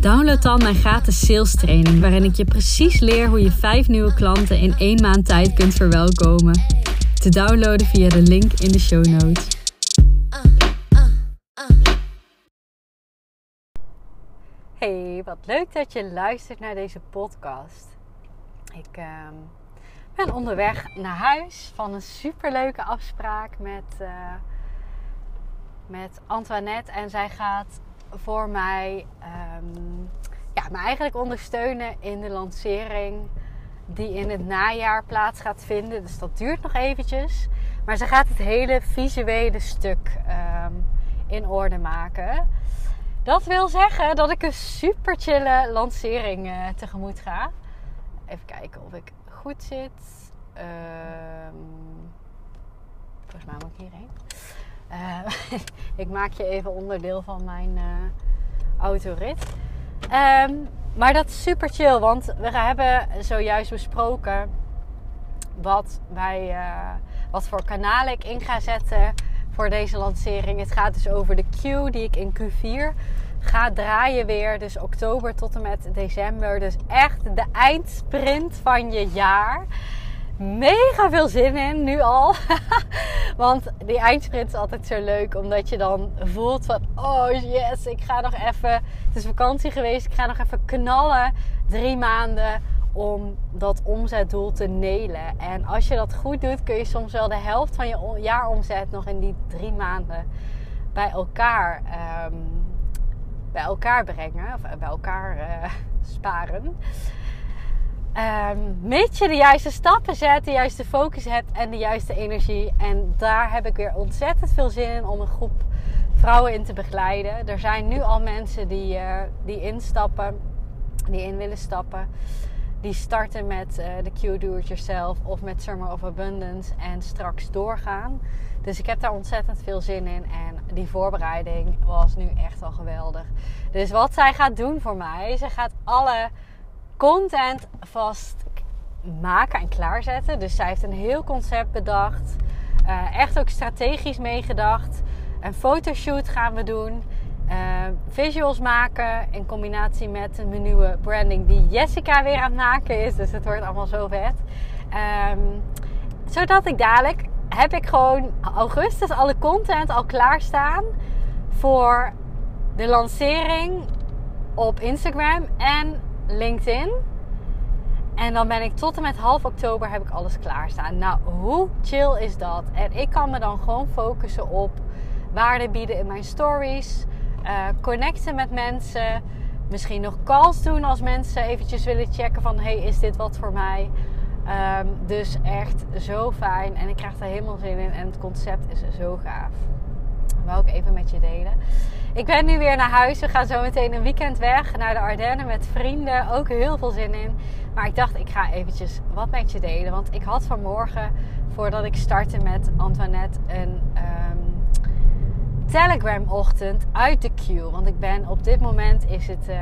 download dan mijn gratis sales training, waarin ik je precies leer hoe je vijf nieuwe klanten in één maand tijd kunt verwelkomen. Te downloaden via de link in de show notes. Hey, wat leuk dat je luistert naar deze podcast. Ik ehm, ben onderweg naar huis van een superleuke afspraak met. Uh, met Antoinette. En zij gaat voor mij um, ja, me eigenlijk ondersteunen in de lancering die in het najaar plaats gaat vinden. Dus dat duurt nog eventjes. Maar ze gaat het hele visuele stuk um, in orde maken. Dat wil zeggen dat ik een super chille lancering uh, tegemoet ga. Even kijken of ik goed zit. Um, volgens mij moet ik hierheen. Uh, ik maak je even onderdeel van mijn uh, autorit. Um, maar dat is super chill, want we hebben zojuist besproken wat, wij, uh, wat voor kanalen ik in ga zetten voor deze lancering. Het gaat dus over de Q die ik in Q4 ga draaien weer. Dus oktober tot en met december. Dus echt de eindsprint van je jaar mega veel zin in, nu al. Want die eindsprint is altijd zo leuk, omdat je dan voelt van... Oh yes, ik ga nog even... Het is vakantie geweest, ik ga nog even knallen. Drie maanden om dat omzetdoel te nelen. En als je dat goed doet, kun je soms wel de helft van je jaaromzet nog in die drie maanden bij elkaar, um, bij elkaar brengen. Of bij elkaar uh, sparen. Um, je de juiste stappen zet, de juiste focus hebt en de juiste energie. En daar heb ik weer ontzettend veel zin in om een groep vrouwen in te begeleiden. Er zijn nu al mensen die, uh, die instappen, die in willen stappen. Die starten met uh, de Q Do It Yourself of met Summer of Abundance en straks doorgaan. Dus ik heb daar ontzettend veel zin in. En die voorbereiding was nu echt al geweldig. Dus wat zij gaat doen voor mij, ze gaat alle content vast maken en klaarzetten. Dus zij heeft een heel concept bedacht. Uh, echt ook strategisch meegedacht. Een fotoshoot gaan we doen. Uh, visuals maken in combinatie met een nieuwe branding die Jessica weer aan het maken is. Dus het wordt allemaal zo vet. Um, zodat ik dadelijk heb ik gewoon augustus alle content al klaarstaan voor de lancering op Instagram en LinkedIn. En dan ben ik tot en met half oktober heb ik alles klaarstaan. Nou, hoe chill is dat? En ik kan me dan gewoon focussen op waarde bieden in mijn stories. Uh, connecten met mensen. Misschien nog calls doen als mensen eventjes willen checken van... hey, is dit wat voor mij? Um, dus echt zo fijn. En ik krijg er helemaal zin in. En het concept is zo gaaf. Dat wou ik even met je delen. Ik ben nu weer naar huis. We gaan zo meteen een weekend weg naar de Ardennen met vrienden. Ook heel veel zin in. Maar ik dacht, ik ga eventjes wat met je delen. Want ik had vanmorgen, voordat ik startte met Antoinette, een um, Telegram-ochtend uit de queue. Want ik ben op dit moment is het uh,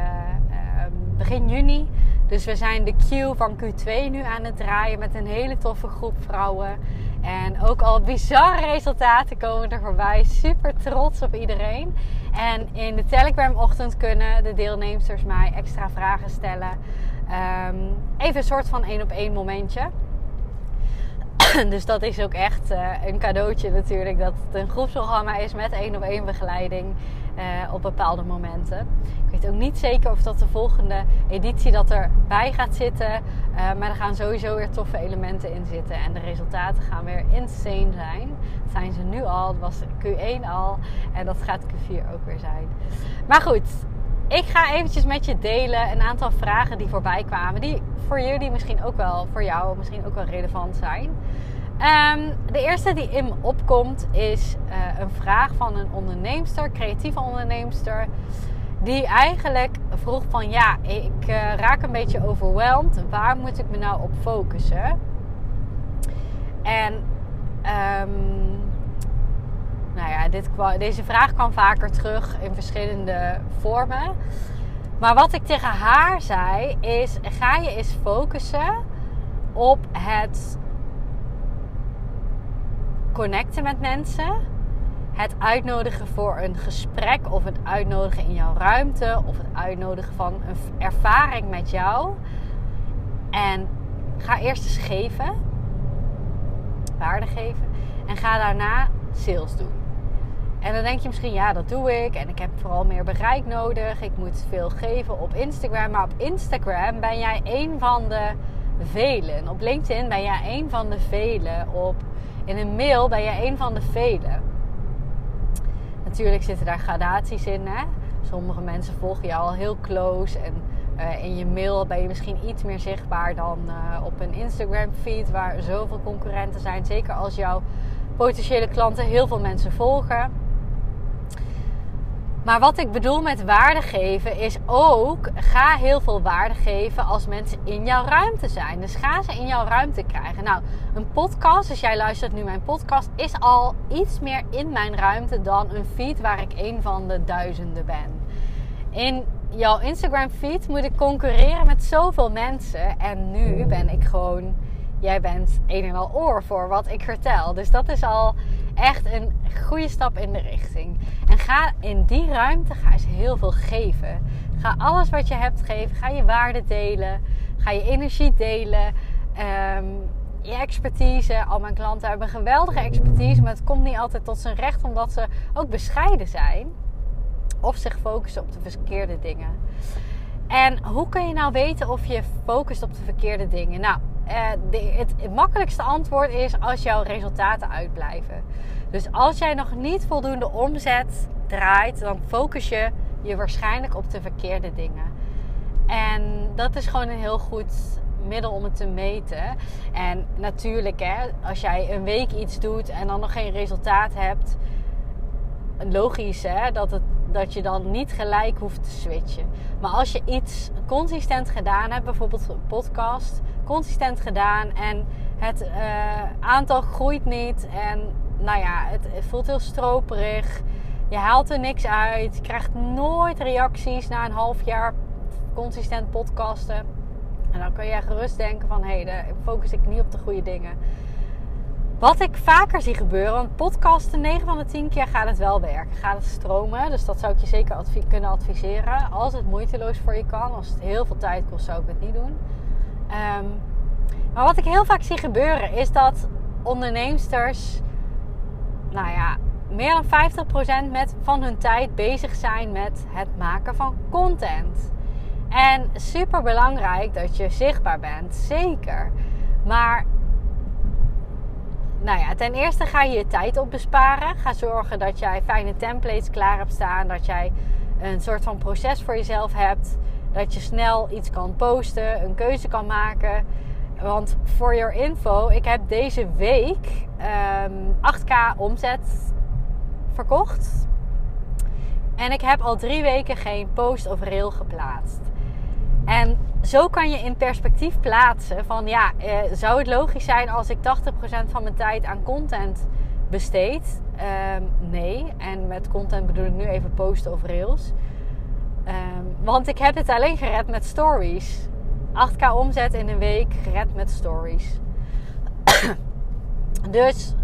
um, begin juni. Dus we zijn de queue van Q2 nu aan het draaien met een hele toffe groep vrouwen. En ook al bizarre resultaten komen er voorbij. Super trots op iedereen. En in de Telegram-ochtend kunnen de deelnemers mij extra vragen stellen. Um, even een soort van één op één momentje. dus dat is ook echt uh, een cadeautje natuurlijk. Dat het een groepsprogramma is met één op één begeleiding uh, op bepaalde momenten. Ik weet ook niet zeker of dat de volgende editie dat erbij gaat zitten. Uh, maar er gaan sowieso weer toffe elementen in zitten. En de resultaten gaan weer insane zijn. Dat zijn ze nu al. Dat was Q1 al. En dat gaat Q4 ook weer zijn. Maar goed, ik ga eventjes met je delen een aantal vragen die voorbij kwamen. Die voor jullie misschien ook wel, voor jou misschien ook wel relevant zijn. Um, de eerste die in me opkomt is uh, een vraag van een onderneemster, creatieve onderneemster. Die eigenlijk vroeg van ja, ik uh, raak een beetje overweldigd. Waar moet ik me nou op focussen? En um, nou ja, dit, deze vraag kwam vaker terug in verschillende vormen. Maar wat ik tegen haar zei is: ga je eens focussen op het connecten met mensen. Het uitnodigen voor een gesprek of het uitnodigen in jouw ruimte of het uitnodigen van een ervaring met jou. En ga eerst eens geven, waarde geven. En ga daarna sales doen. En dan denk je misschien, ja, dat doe ik. En ik heb vooral meer bereik nodig. Ik moet veel geven op Instagram. Maar op Instagram ben jij een van de velen. Op LinkedIn ben jij een van de velen. Op, in een mail ben jij een van de velen. Natuurlijk zitten daar gradaties in. Hè? Sommige mensen volgen jou al heel close. En uh, in je mail ben je misschien iets meer zichtbaar dan uh, op een Instagram feed. Waar zoveel concurrenten zijn. Zeker als jouw potentiële klanten heel veel mensen volgen. Maar wat ik bedoel met waarde geven is ook ga heel veel waarde geven als mensen in jouw ruimte zijn. Dus ga ze in jouw ruimte krijgen. Nou, een podcast, als jij luistert nu mijn podcast, is al iets meer in mijn ruimte dan een feed waar ik een van de duizenden ben. In jouw Instagram feed moet ik concurreren met zoveel mensen en nu ben ik gewoon jij bent een en al oor voor wat ik vertel. Dus dat is al echt een goede stap in de richting. En ga in die ruimte ga eens heel veel geven. Ga alles wat je hebt geven. Ga je waarde delen. Ga je energie delen. Ehm, je expertise. Al mijn klanten hebben geweldige expertise. Maar het komt niet altijd tot zijn recht omdat ze ook bescheiden zijn. Of zich focussen op de verkeerde dingen. En hoe kun je nou weten of je focust op de verkeerde dingen? Nou, uh, het, het, makkelijkste antwoord is als jouw resultaten uitblijven. Dus als jij nog niet voldoende omzet draait, dan focus je je waarschijnlijk op de verkeerde dingen. En dat is gewoon een heel goed middel om het te meten. En natuurlijk, hè, als jij een week iets doet en dan nog geen resultaat hebt, logisch hè, dat, het, dat je dan niet gelijk hoeft te switchen. Maar als je iets consistent gedaan hebt, bijvoorbeeld een podcast, consistent gedaan en het uh, aantal groeit niet en nou ja, het, voelt heel stroperig. Je haalt er niks uit. Je krijgt nooit reacties na een half jaar consistent podcasten. En dan kun je gerust denken van hé, hey, focus ik niet op de goede dingen. Wat ik vaker zie gebeuren, want podcasten 9 van de 10 keer gaat het wel werken. Gaat het stromen. Dus dat zou ik je zeker kunnen adviseren. Als het moeiteloos voor je kan. Als het heel veel tijd kost, zou ik het niet doen. Ehm, maar wat ik heel vaak zie gebeuren, is dat onderneemsters, nou ja, meer dan 50% met, van hun tijd bezig zijn met het maken van content. En super belangrijk dat je zichtbaar bent, zeker. Maar nou ja, ten eerste ga je je tijd op besparen. Ga zorgen dat jij fijne templates klaar hebt staan. Dat jij een soort van proces voor jezelf hebt. Dat je snel iets kan posten, een keuze kan maken. Want voor your info, ik heb deze week um, ehm, 8k omzet verkocht. En ik heb al drie weken geen post of rail geplaatst. En zo kan je in perspectief plaatsen van ja, eh, zou het logisch zijn als ik 80% van mijn tijd aan content besteed? Ehm, nee. En met content bedoel ik nu even posten of rails. Ehm, want ik heb het alleen gered met stories. 8k omzet in een week gered met stories. dus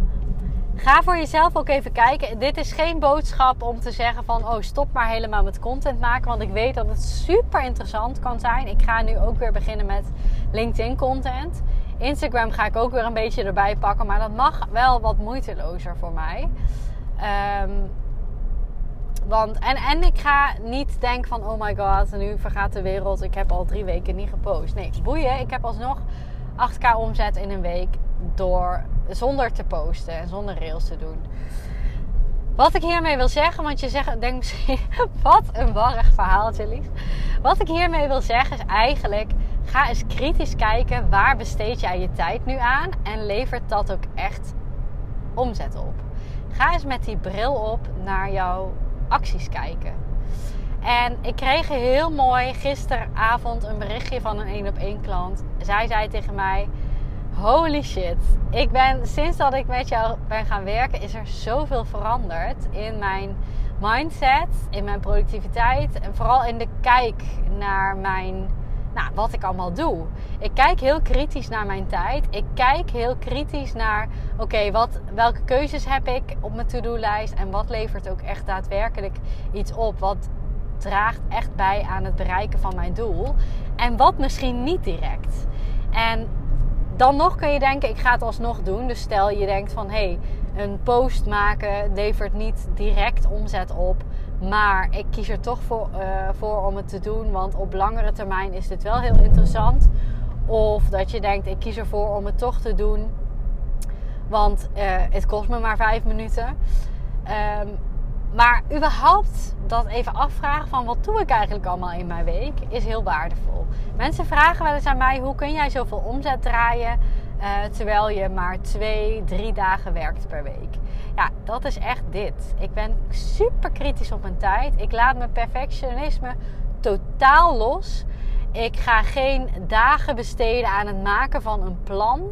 Ga voor jezelf ook even kijken. Dit is geen boodschap om te zeggen van oh stop maar helemaal met content maken. Want ik weet dat het super interessant kan zijn. Ik ga nu ook weer beginnen met LinkedIn content. Instagram ga ik ook weer een beetje erbij pakken. Maar dat mag wel wat moeitelozer voor mij. Ehm, want, en, en ik ga niet denken van oh my god, nu vergaat de wereld. Ik heb al drie weken niet gepost. Nee, boeien. Ik heb alsnog 8k omzet in een week door zonder te posten en zonder rails te doen. Wat ik hiermee wil zeggen, want je zegt, denkt misschien, wat een warrig verhaal, Lies. Wat ik hiermee wil zeggen is eigenlijk, ga eens kritisch kijken waar besteed jij je tijd nu aan en levert dat ook echt omzet op. Ga eens met die bril op naar jouw acties kijken. En ik kreeg heel mooi gisteravond een berichtje van een één op één klant. Zij zei tegen mij: Holy shit, ik ben sinds dat ik met jou ben gaan werken, is er zoveel veranderd in mijn mindset, in mijn productiviteit en vooral in de kijk naar mijn, nou, wat ik allemaal doe. Ik kijk heel kritisch naar mijn tijd. Ik kijk heel kritisch naar, oké, wat welke keuzes heb ik op mijn to-do-lijst en wat levert ook echt daadwerkelijk iets op? Wat draagt echt bij aan het bereiken van mijn doel. En wat misschien niet direct. En dan nog kun je denken, ik ga het alsnog doen. Dus stel je denkt van, hé, hey, een post maken levert niet direct omzet op. Maar ik kies er toch voor, uh, voor om het te doen. Want op langere termijn is dit wel heel interessant. Of dat je denkt, ik kies ervoor om het toch te doen. Want uh, het kost me maar vijf minuten. Um, maar überhaupt dat even afvragen van wat doe ik eigenlijk allemaal in mijn week is heel waardevol. Mensen vragen wel eens aan mij hoe kun jij zoveel omzet draaien uh, terwijl je maar twee, drie dagen werkt per week. Ja, dat is echt dit. Ik ben super kritisch op mijn tijd. Ik laat mijn perfectionisme totaal los. Ik ga geen dagen besteden aan het maken van een plan,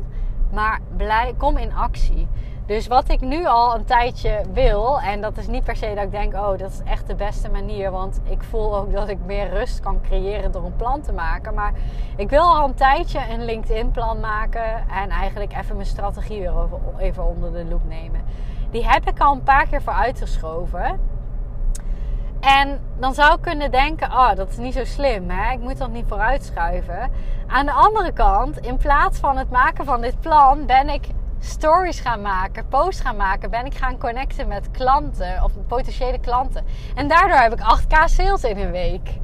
maar blij, kom in actie. Dus wat ik nu al een tijdje wil, en dat is niet per se dat ik denk, oh, dat is echt de beste manier, want ik voel ook dat ik meer rust kan creëren door een plan te maken. Maar ik wil al een tijdje een LinkedIn-plan maken en eigenlijk even mijn strategie weer even onder de loep nemen. Die heb ik al een paar keer voor uitgeschoven. En dan zou ik kunnen denken, oh, dat is niet zo slim, hè? ik moet dat niet vooruitschuiven. Aan de andere kant, in plaats van het maken van dit plan, ben ik stories gaan maken, posts gaan maken, ben ik gaan connecten met klanten of potentiële klanten. En daardoor heb ik 8k sales in een week.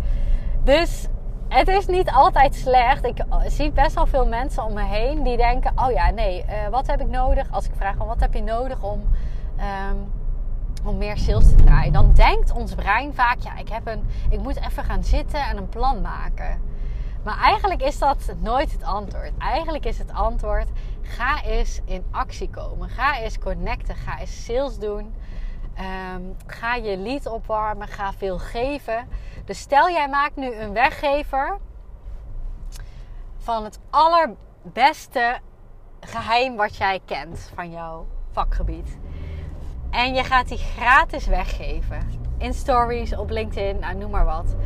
Dus het is niet altijd slecht. Ik zie best wel veel mensen om me heen die denken: oh ja, nee, uh, wat heb ik nodig? Als ik vraag: wat heb je nodig om, um, om meer sales te draaien? Dan denkt ons brein vaak: ja, ik, heb een, ik moet even gaan zitten en een plan maken. Maar eigenlijk is dat nooit het antwoord. Eigenlijk is het antwoord: ga eens in actie komen. Ga eens connecten. Ga eens sales doen. Ehm, ga je lead opwarmen. Ga veel geven. Dus stel jij maakt nu een weggever van het allerbeste geheim wat jij kent van jouw vakgebied. En je gaat die gratis weggeven. In stories, op LinkedIn, nou, noem maar wat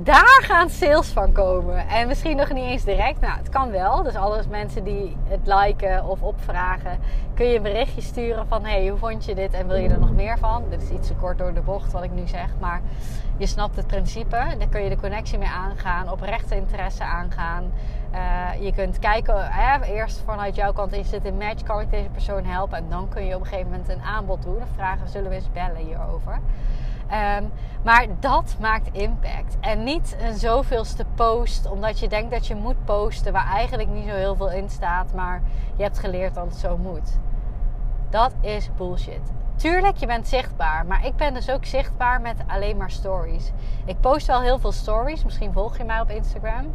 daar gaan sales van komen. En misschien nog niet eens direct. Nou, het kan wel. Dus alle mensen die het liken of opvragen, kun je een berichtje sturen van: hey, hoe vond je dit en wil je er nog meer van? Dit is iets te kort door de bocht wat ik nu zeg, maar je snapt het principe. Dan kun je de connectie mee aangaan, oprechte interesse aangaan. Uh, je kunt kijken, hè, eerst vanuit jouw kant is dit een match, kan ik deze persoon helpen? En dan kun je op een gegeven moment een aanbod doen. of vragen, zullen we eens bellen hierover? Um, maar dat maakt impact. En niet een zoveelste post omdat je denkt dat je moet posten waar eigenlijk niet zo heel veel in staat, maar je hebt geleerd dat het zo moet. Dat is bullshit. Tuurlijk, je bent zichtbaar, maar ik ben dus ook zichtbaar met alleen maar stories. Ik post wel heel veel stories, misschien volg je mij op Instagram.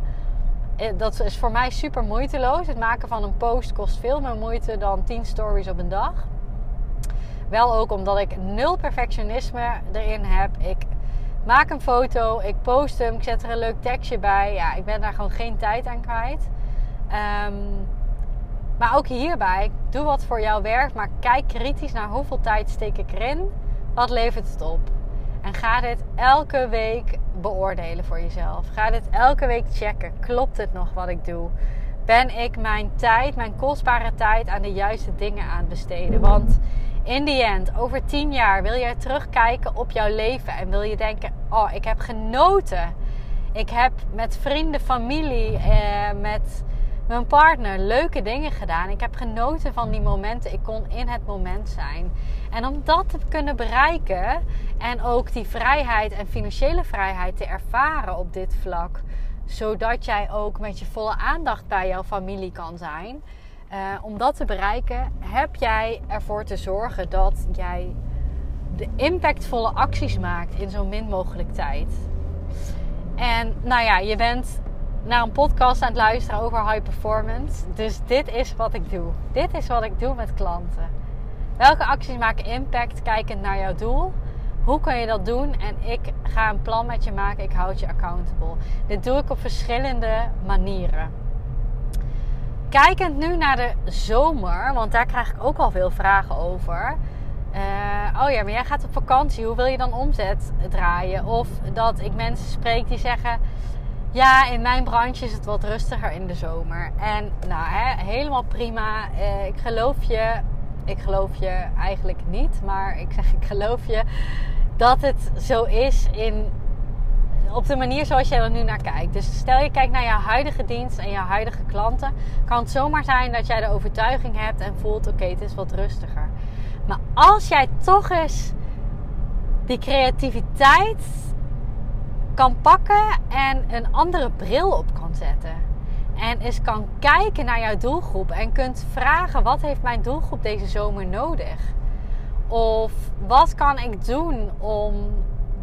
Eh, dat is voor mij super moeiteloos. Het maken van een post kost veel meer moeite dan 10 stories op een dag. Wel ook omdat ik nul perfectionisme erin heb. Ik maak een foto, ik post hem, ik zet er een leuk tekstje bij. Ja, ik ben daar gewoon geen tijd aan kwijt. Ehm, maar ook hierbij, doe wat voor jou werkt, maar kijk kritisch naar hoeveel tijd steek ik erin. Wat levert het op? En ga dit elke week beoordelen voor jezelf. Ga dit elke week checken. Klopt het nog wat ik doe? Ben ik mijn tijd, mijn kostbare tijd aan de juiste dingen aan het besteden? Want in the end, over tien jaar, wil jij terugkijken op jouw leven en wil je denken: Oh, ik heb genoten. Ik heb met vrienden, familie, eh, met mijn partner leuke dingen gedaan. Ik heb genoten van die momenten. Ik kon in het moment zijn. En om dat te kunnen bereiken en ook die vrijheid en financiële vrijheid te ervaren op dit vlak, zodat jij ook met je volle aandacht bij jouw familie kan zijn uh, om dat te bereiken, heb jij ervoor te zorgen dat jij de impactvolle acties maakt in zo min mogelijk tijd. En nou ja, je bent naar een podcast aan het luisteren over high performance. Dus dit is wat ik doe. Dit is wat ik doe met klanten. Welke acties maken impact kijkend naar jouw doel? Hoe kun je dat doen? En ik ga een plan met je maken. Ik houd je accountable. Dit doe ik op verschillende manieren. Kijkend nu naar de zomer, want daar krijg ik ook al veel vragen over. Uh, oh ja, maar jij gaat op vakantie. Hoe wil je dan omzet draaien? Of dat ik mensen spreek die zeggen: Ja, in mijn branche is het wat rustiger in de zomer. En nou, hè, helemaal prima. Uh, ik geloof je. Ik geloof je eigenlijk niet, maar ik zeg ik geloof je dat het zo is in, op de manier zoals jij er nu naar kijkt. Dus stel je kijkt naar je huidige dienst en je huidige klanten, kan het zomaar zijn dat jij de overtuiging hebt en voelt: oké, het is wat rustiger. Maar als jij toch eens die creativiteit kan pakken en een andere bril op kan zetten. En eens kan kijken naar jouw doelgroep en kunt vragen: wat heeft mijn doelgroep deze zomer nodig? Of wat kan ik doen om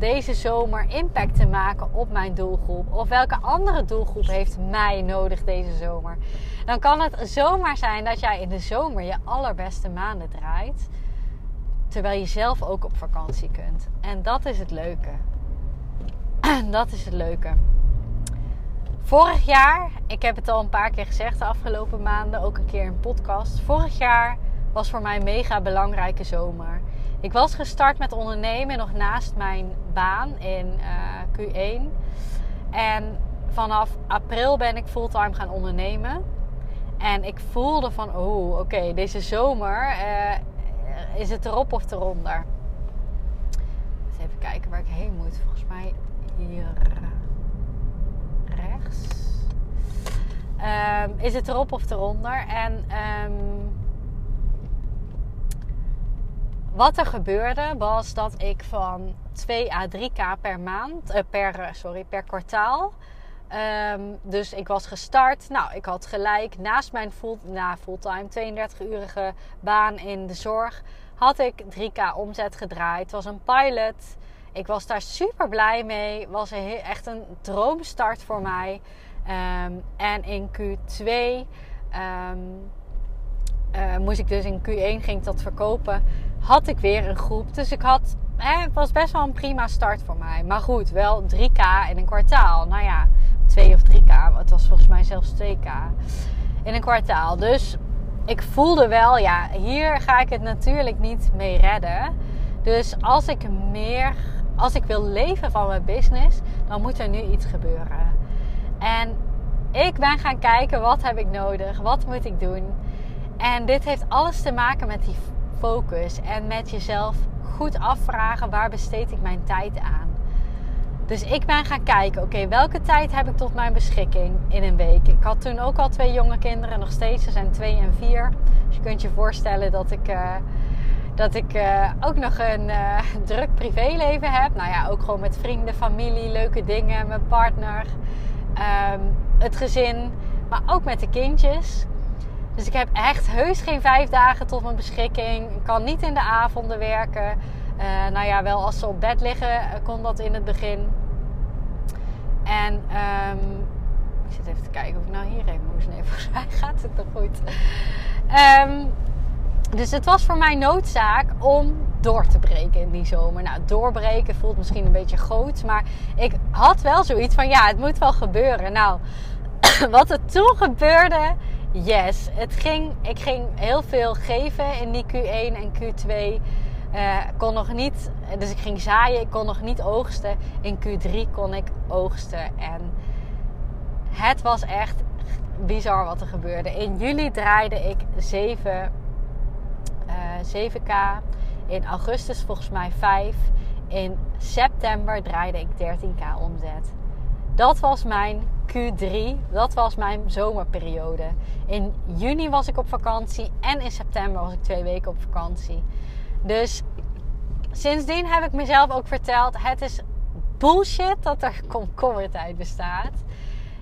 deze zomer impact te maken op mijn doelgroep? Of welke andere doelgroep heeft mij nodig deze zomer? Dan kan het zomaar zijn dat jij in de zomer je allerbeste maanden draait. Terwijl je zelf ook op vakantie kunt. En dat is het leuke. dat is het leuke. Vorig jaar, ik heb het al een paar keer gezegd de afgelopen maanden, ook een keer in podcast. Vorig jaar was voor mij een mega belangrijke zomer. Ik was gestart met ondernemen nog naast mijn baan in uh, Q1. En vanaf april ben ik fulltime gaan ondernemen. En ik voelde van, oh, oké, deze zomer uh, is het erop of eronder. Eens even kijken waar ik heen moet. Volgens mij hier rechts. Um, is het erop of eronder? En um, wat er gebeurde was dat ik van 2 à 3k per maand, uh, per, sorry, per kwartaal. Um, dus ik was gestart. Nou, ik had gelijk naast mijn full, na fulltime 32-urige baan in de zorg had ik 3k omzet gedraaid. Het was een pilot. Ik was daar super blij mee. Was echt een droomstart voor mij. Um, en in Q2 um, uh, moest ik dus in Q1 ging ik dat verkopen. Had ik weer een groep. Dus ik had, het was best wel een prima start voor mij. Maar goed, wel 3k in een kwartaal. Nou ja, 2 of 3k. Het was volgens mij zelfs 2k in een kwartaal. Dus ik voelde wel, ja, hier ga ik het natuurlijk niet mee redden. Dus als ik meer, als ik wil leven van mijn business, dan moet er nu iets gebeuren. En ik ben gaan kijken, wat heb ik nodig? Wat moet ik doen? En dit heeft alles te maken met die focus en met jezelf goed afvragen waar besteed ik mijn tijd aan. Dus ik ben gaan kijken, oké, welke tijd heb ik tot mijn beschikking in een week? Ik had toen ook al twee jonge kinderen, nog steeds, ze zijn twee en vier. Dus je kunt je voorstellen dat ik, uh, dat ik uh, ook nog een uh, druk privéleven heb. Nou ja, ook gewoon met vrienden, familie, leuke dingen, mijn partner, um, het gezin, maar ook met de kindjes. Dus ik heb echt heus geen vijf dagen tot mijn beschikking. Ik kan niet in de avonden werken. Uh, nou ja, wel als ze op bed liggen, uh, kon dat in het begin. En um, ik zit even te kijken of ik nou hierheen moest. Nee, volgens gaat het nog goed. Um, dus het was voor mij noodzaak om door te breken in die zomer. Nou, doorbreken voelt misschien een beetje groot. Maar ik had wel zoiets van, ja, het moet wel gebeuren. Nou, wat er toen gebeurde, yes. Het ging, ik ging heel veel geven in die Q1 en Q2. Uh, kon nog niet, dus ik ging zaaien, ik kon nog niet oogsten. In Q3 kon ik oogsten. En het was echt bizar wat er gebeurde. In juli draaide ik 7, uh, 7k. In augustus volgens mij 5. In september draaide ik 13k omzet. Dat was mijn Q3. Dat was mijn zomerperiode. In juni was ik op vakantie en in september was ik twee weken op vakantie. Dus sindsdien heb ik mezelf ook verteld: het is bullshit dat er komkommertijd bestaat.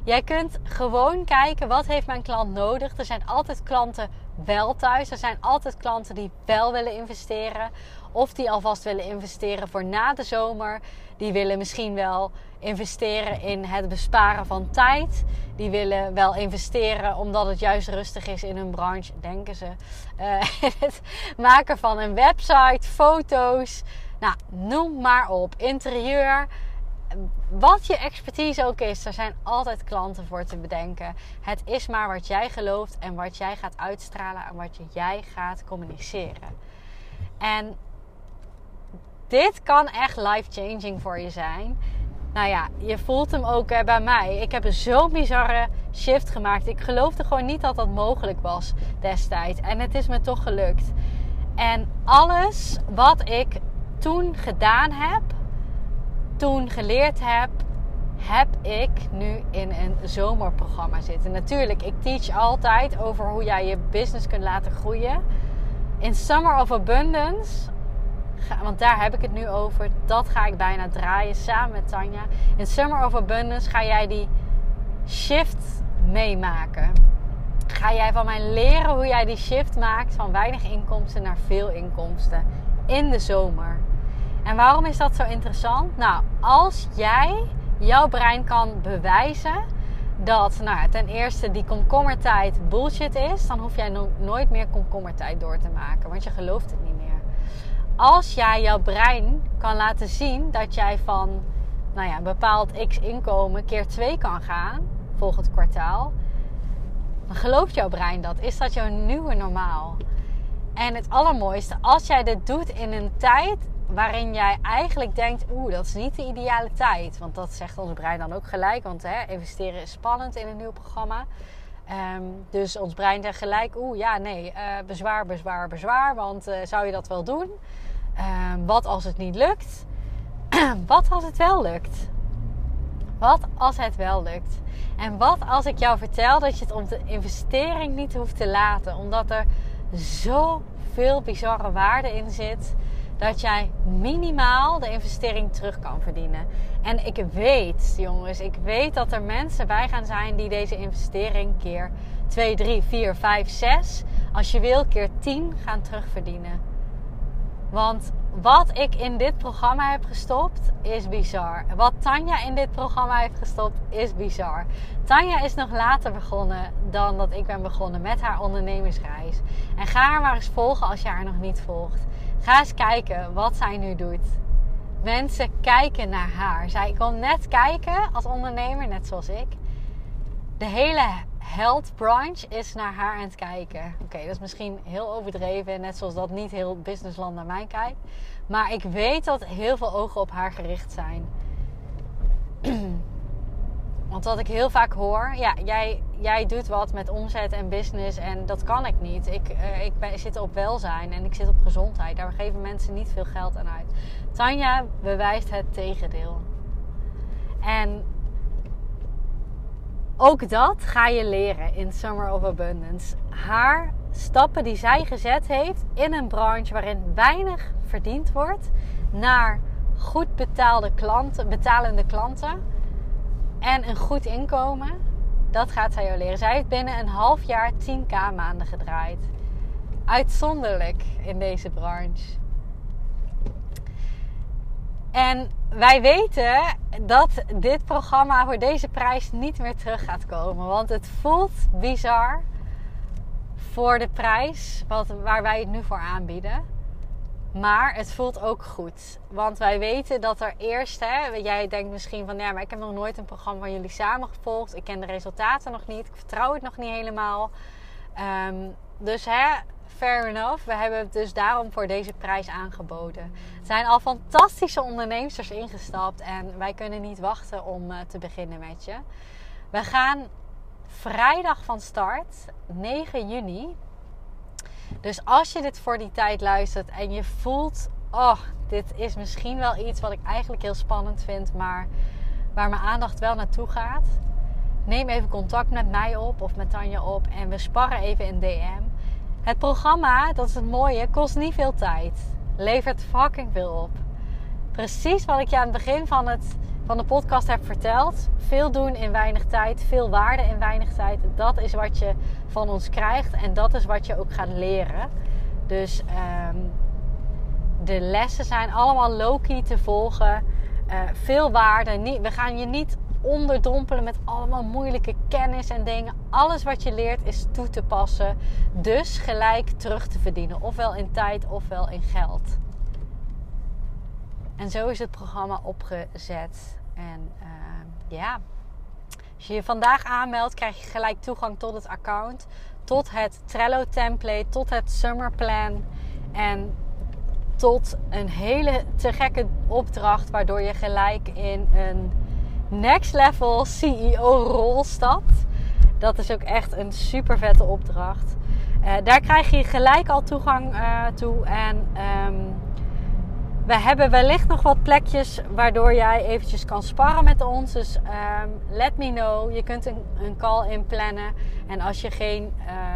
Jij kunt gewoon kijken wat heeft mijn klant nodig. Er zijn altijd klanten wel thuis. Er zijn altijd klanten die wel willen investeren. Of die alvast willen investeren voor na de zomer. Die willen misschien wel investeren in het besparen van tijd. Die willen wel investeren omdat het juist rustig is in hun branche, denken ze. Uh, het maken van een website, foto's. Nou, noem maar op. Interieur. Wat je expertise ook is, er zijn altijd klanten voor te bedenken. Het is maar wat jij gelooft en wat jij gaat uitstralen en wat jij gaat communiceren. En dit kan echt life-changing voor je zijn. Nou ja, je voelt hem ook bij mij. Ik heb een zo'n bizarre shift gemaakt. Ik geloofde gewoon niet dat dat mogelijk was destijds. En het is me toch gelukt. En alles wat ik toen gedaan heb, toen geleerd heb, heb ik nu in een zomerprogramma zitten. Natuurlijk, ik teach altijd over hoe jij je business kunt laten groeien. In Summer of Abundance want daar heb ik het nu over. Dat ga ik bijna draaien samen met Tanja. In Summer of Abundance ga jij die shift meemaken. Ga jij van mij leren hoe jij die shift maakt van weinig inkomsten naar veel inkomsten in de zomer. En waarom is dat zo interessant? Nou, als jij jouw brein kan bewijzen dat nou, ten eerste die komkommertijd bullshit is, dan hoef jij nooit meer komkommertijd door te maken, want je gelooft het niet meer als jij jouw brein kan laten zien dat jij van nou ja, een bepaald x inkomen keer 2 kan gaan volgend kwartaal, dan gelooft jouw brein dat. Is dat jouw nieuwe normaal? En het allermooiste, als jij dit doet in een tijd waarin jij eigenlijk denkt: oeh, dat is niet de ideale tijd. Want dat zegt ons brein dan ook gelijk. Want hè, investeren is spannend in een nieuw programma. Ehm, dus ons brein zegt gelijk: oeh, ja, nee, uh, bezwaar, bezwaar, bezwaar. Want uh, zou je dat wel doen? Ehm, wat als het niet lukt? wat als het wel lukt? Wat als het wel lukt? En wat als ik jou vertel dat je het om de investering niet hoeft te laten, omdat er zoveel bizarre waarde in zit dat jij minimaal de investering terug kan verdienen. En ik weet, jongens, ik weet dat er mensen bij gaan zijn die deze investering keer 2, 3, 4, 5, 6, als je wil, keer 10 gaan terugverdienen. Want wat ik in dit programma heb gestopt, is bizar. Wat Tanja in dit programma heeft gestopt, is bizar. Tanja is nog later begonnen dan dat ik ben begonnen met haar ondernemersreis. En ga haar maar eens volgen als je haar nog niet volgt. Ga eens kijken wat zij nu doet. Mensen kijken naar haar. Zij kon net kijken als ondernemer, net zoals ik. De hele health branch is naar haar aan het kijken. Oké, dat is misschien heel overdreven, net zoals dat niet heel businessland naar mij kijkt. Maar ik weet dat heel veel ogen op haar gericht zijn. Want wat ik heel vaak hoor, ja, jij, jij doet wat met omzet en business en dat kan ik niet. Ik, uh, ik, ben, ik zit op welzijn en ik zit op gezondheid. Daar geven mensen niet veel geld aan uit. Tanja bewijst het tegendeel. En ook dat ga je leren in Summer of Abundance. Haar stappen die zij gezet heeft in een branche waarin weinig verdiend wordt, naar goed betaalde klanten, betalende klanten en een goed inkomen. Dat gaat zij jou leren. Zij heeft binnen een half jaar 10k maanden gedraaid. Uitzonderlijk in deze branche. En wij weten dat dit programma voor deze prijs niet meer terug gaat komen. Want het voelt bizar voor de prijs wat, waar wij het nu voor aanbieden. Maar het voelt ook goed. Want wij weten dat er eerst, hè, jij denkt misschien van ja, maar ik heb nog nooit een programma van jullie samen gevolgd. Ik ken de resultaten nog niet. Ik vertrouw het nog niet helemaal. Um, dus hè, fair enough. We hebben het dus daarom voor deze prijs aangeboden. Er zijn al fantastische ondernemers ingestapt en wij kunnen niet wachten om uh, te beginnen met je. We gaan vrijdag van start, 9 juni. Dus als je dit voor die tijd luistert en je voelt, oh, dit is misschien wel iets wat ik eigenlijk heel spannend vind, maar waar mijn aandacht wel naartoe gaat. Neem even contact met mij op of met Tanja op en we sparren even in DM. Het programma, dat is het mooie, kost niet veel tijd. Levert fucking veel op. Precies wat ik je aan het begin van, het, van de podcast heb verteld. Veel doen in weinig tijd, veel waarde in weinig tijd. Dat is wat je van ons krijgt en dat is wat je ook gaat leren. Dus um, de lessen zijn allemaal low-key te volgen. Uh, veel waarde. We gaan je niet onderdompelen met allemaal moeilijke kennis en dingen. Alles wat je leert is toe te passen. Dus gelijk terug te verdienen. Ofwel in tijd ofwel in geld. En zo is het programma opgezet. En ja, als je je vandaag aanmeldt, krijg je gelijk toegang tot het account, tot het Trello template, tot het Summer Plan en tot een hele te gekke opdracht waardoor je gelijk in een next level CEO rol stapt. Dat is ook echt een super vette opdracht. Uh, daar krijg je gelijk al toegang uh, toe en um, we hebben wellicht nog wat plekjes waardoor jij eventjes kan sparren met ons. Dus um, let me know. Je kunt een, een call inplannen. En als je geen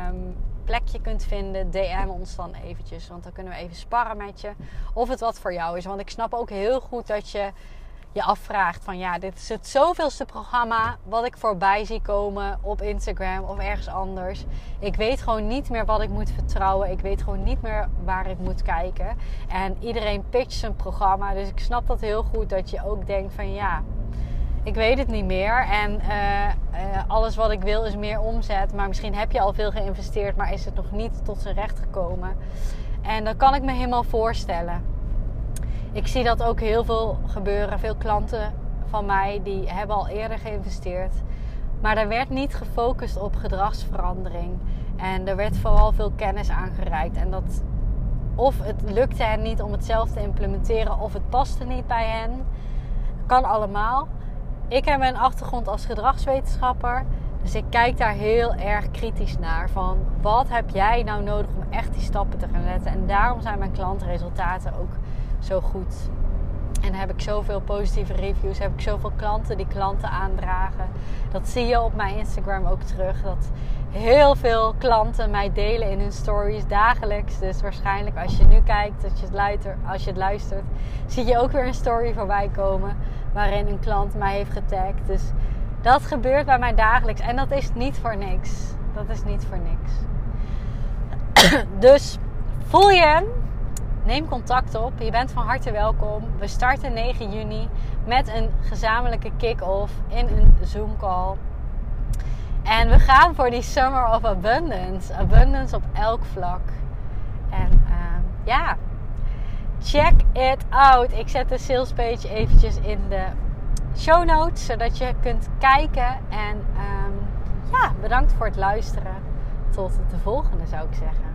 um, plekje kunt vinden, DM ons dan eventjes. Want dan kunnen we even sparren met je. Of het wat voor jou is. Want ik snap ook heel goed dat je je afvraagt van ja, dit is het zoveelste programma wat ik voorbij zie komen op Instagram of ergens anders. Ik weet gewoon niet meer wat ik moet vertrouwen. Ik weet gewoon niet meer waar ik moet kijken. En iedereen pitcht zijn programma. Dus ik snap dat heel goed dat je ook denkt van ja, ik weet het niet meer. En uh, uh, alles wat ik wil is meer omzet. Maar misschien heb je al veel geïnvesteerd, maar is het nog niet tot zijn recht gekomen. En dat kan ik me helemaal voorstellen ik zie dat ook heel veel gebeuren. Veel klanten van mij die hebben al eerder geïnvesteerd. Maar er werd niet gefocust op gedragsverandering. En er werd vooral veel kennis aangereikt. En dat of het lukte hen niet om het zelf te implementeren, of het paste niet bij hen. Kan allemaal. Ik heb een achtergrond als gedragswetenschapper. Dus ik kijk daar heel erg kritisch naar. Van wat heb jij nou nodig om echt die stappen te gaan zetten? En daarom zijn mijn klantresultaten ook zo goed. En heb ik zoveel positieve reviews, heb ik zoveel klanten die klanten aandragen. Dat zie je op mijn Instagram ook terug. Dat heel veel klanten mij delen in hun stories dagelijks. Dus waarschijnlijk als je nu kijkt, je het als je het luistert, zie je ook weer een story voorbij komen. Waarin een klant mij heeft getagd. Dus dat gebeurt bij mij dagelijks. En dat is niet voor niks. Dat is niet voor niks. dus voel je hem? Neem contact op. Je bent van harte welkom. We starten 9 juni met een gezamenlijke kick-off in een Zoom call. En we gaan voor die Summer of Abundance. Abundance op elk vlak. En uh, ja, check it out. Ik zet de sales page eventjes in de show notes, zodat je kunt kijken. En um, ja, bedankt voor het luisteren. Tot de volgende zou ik zeggen.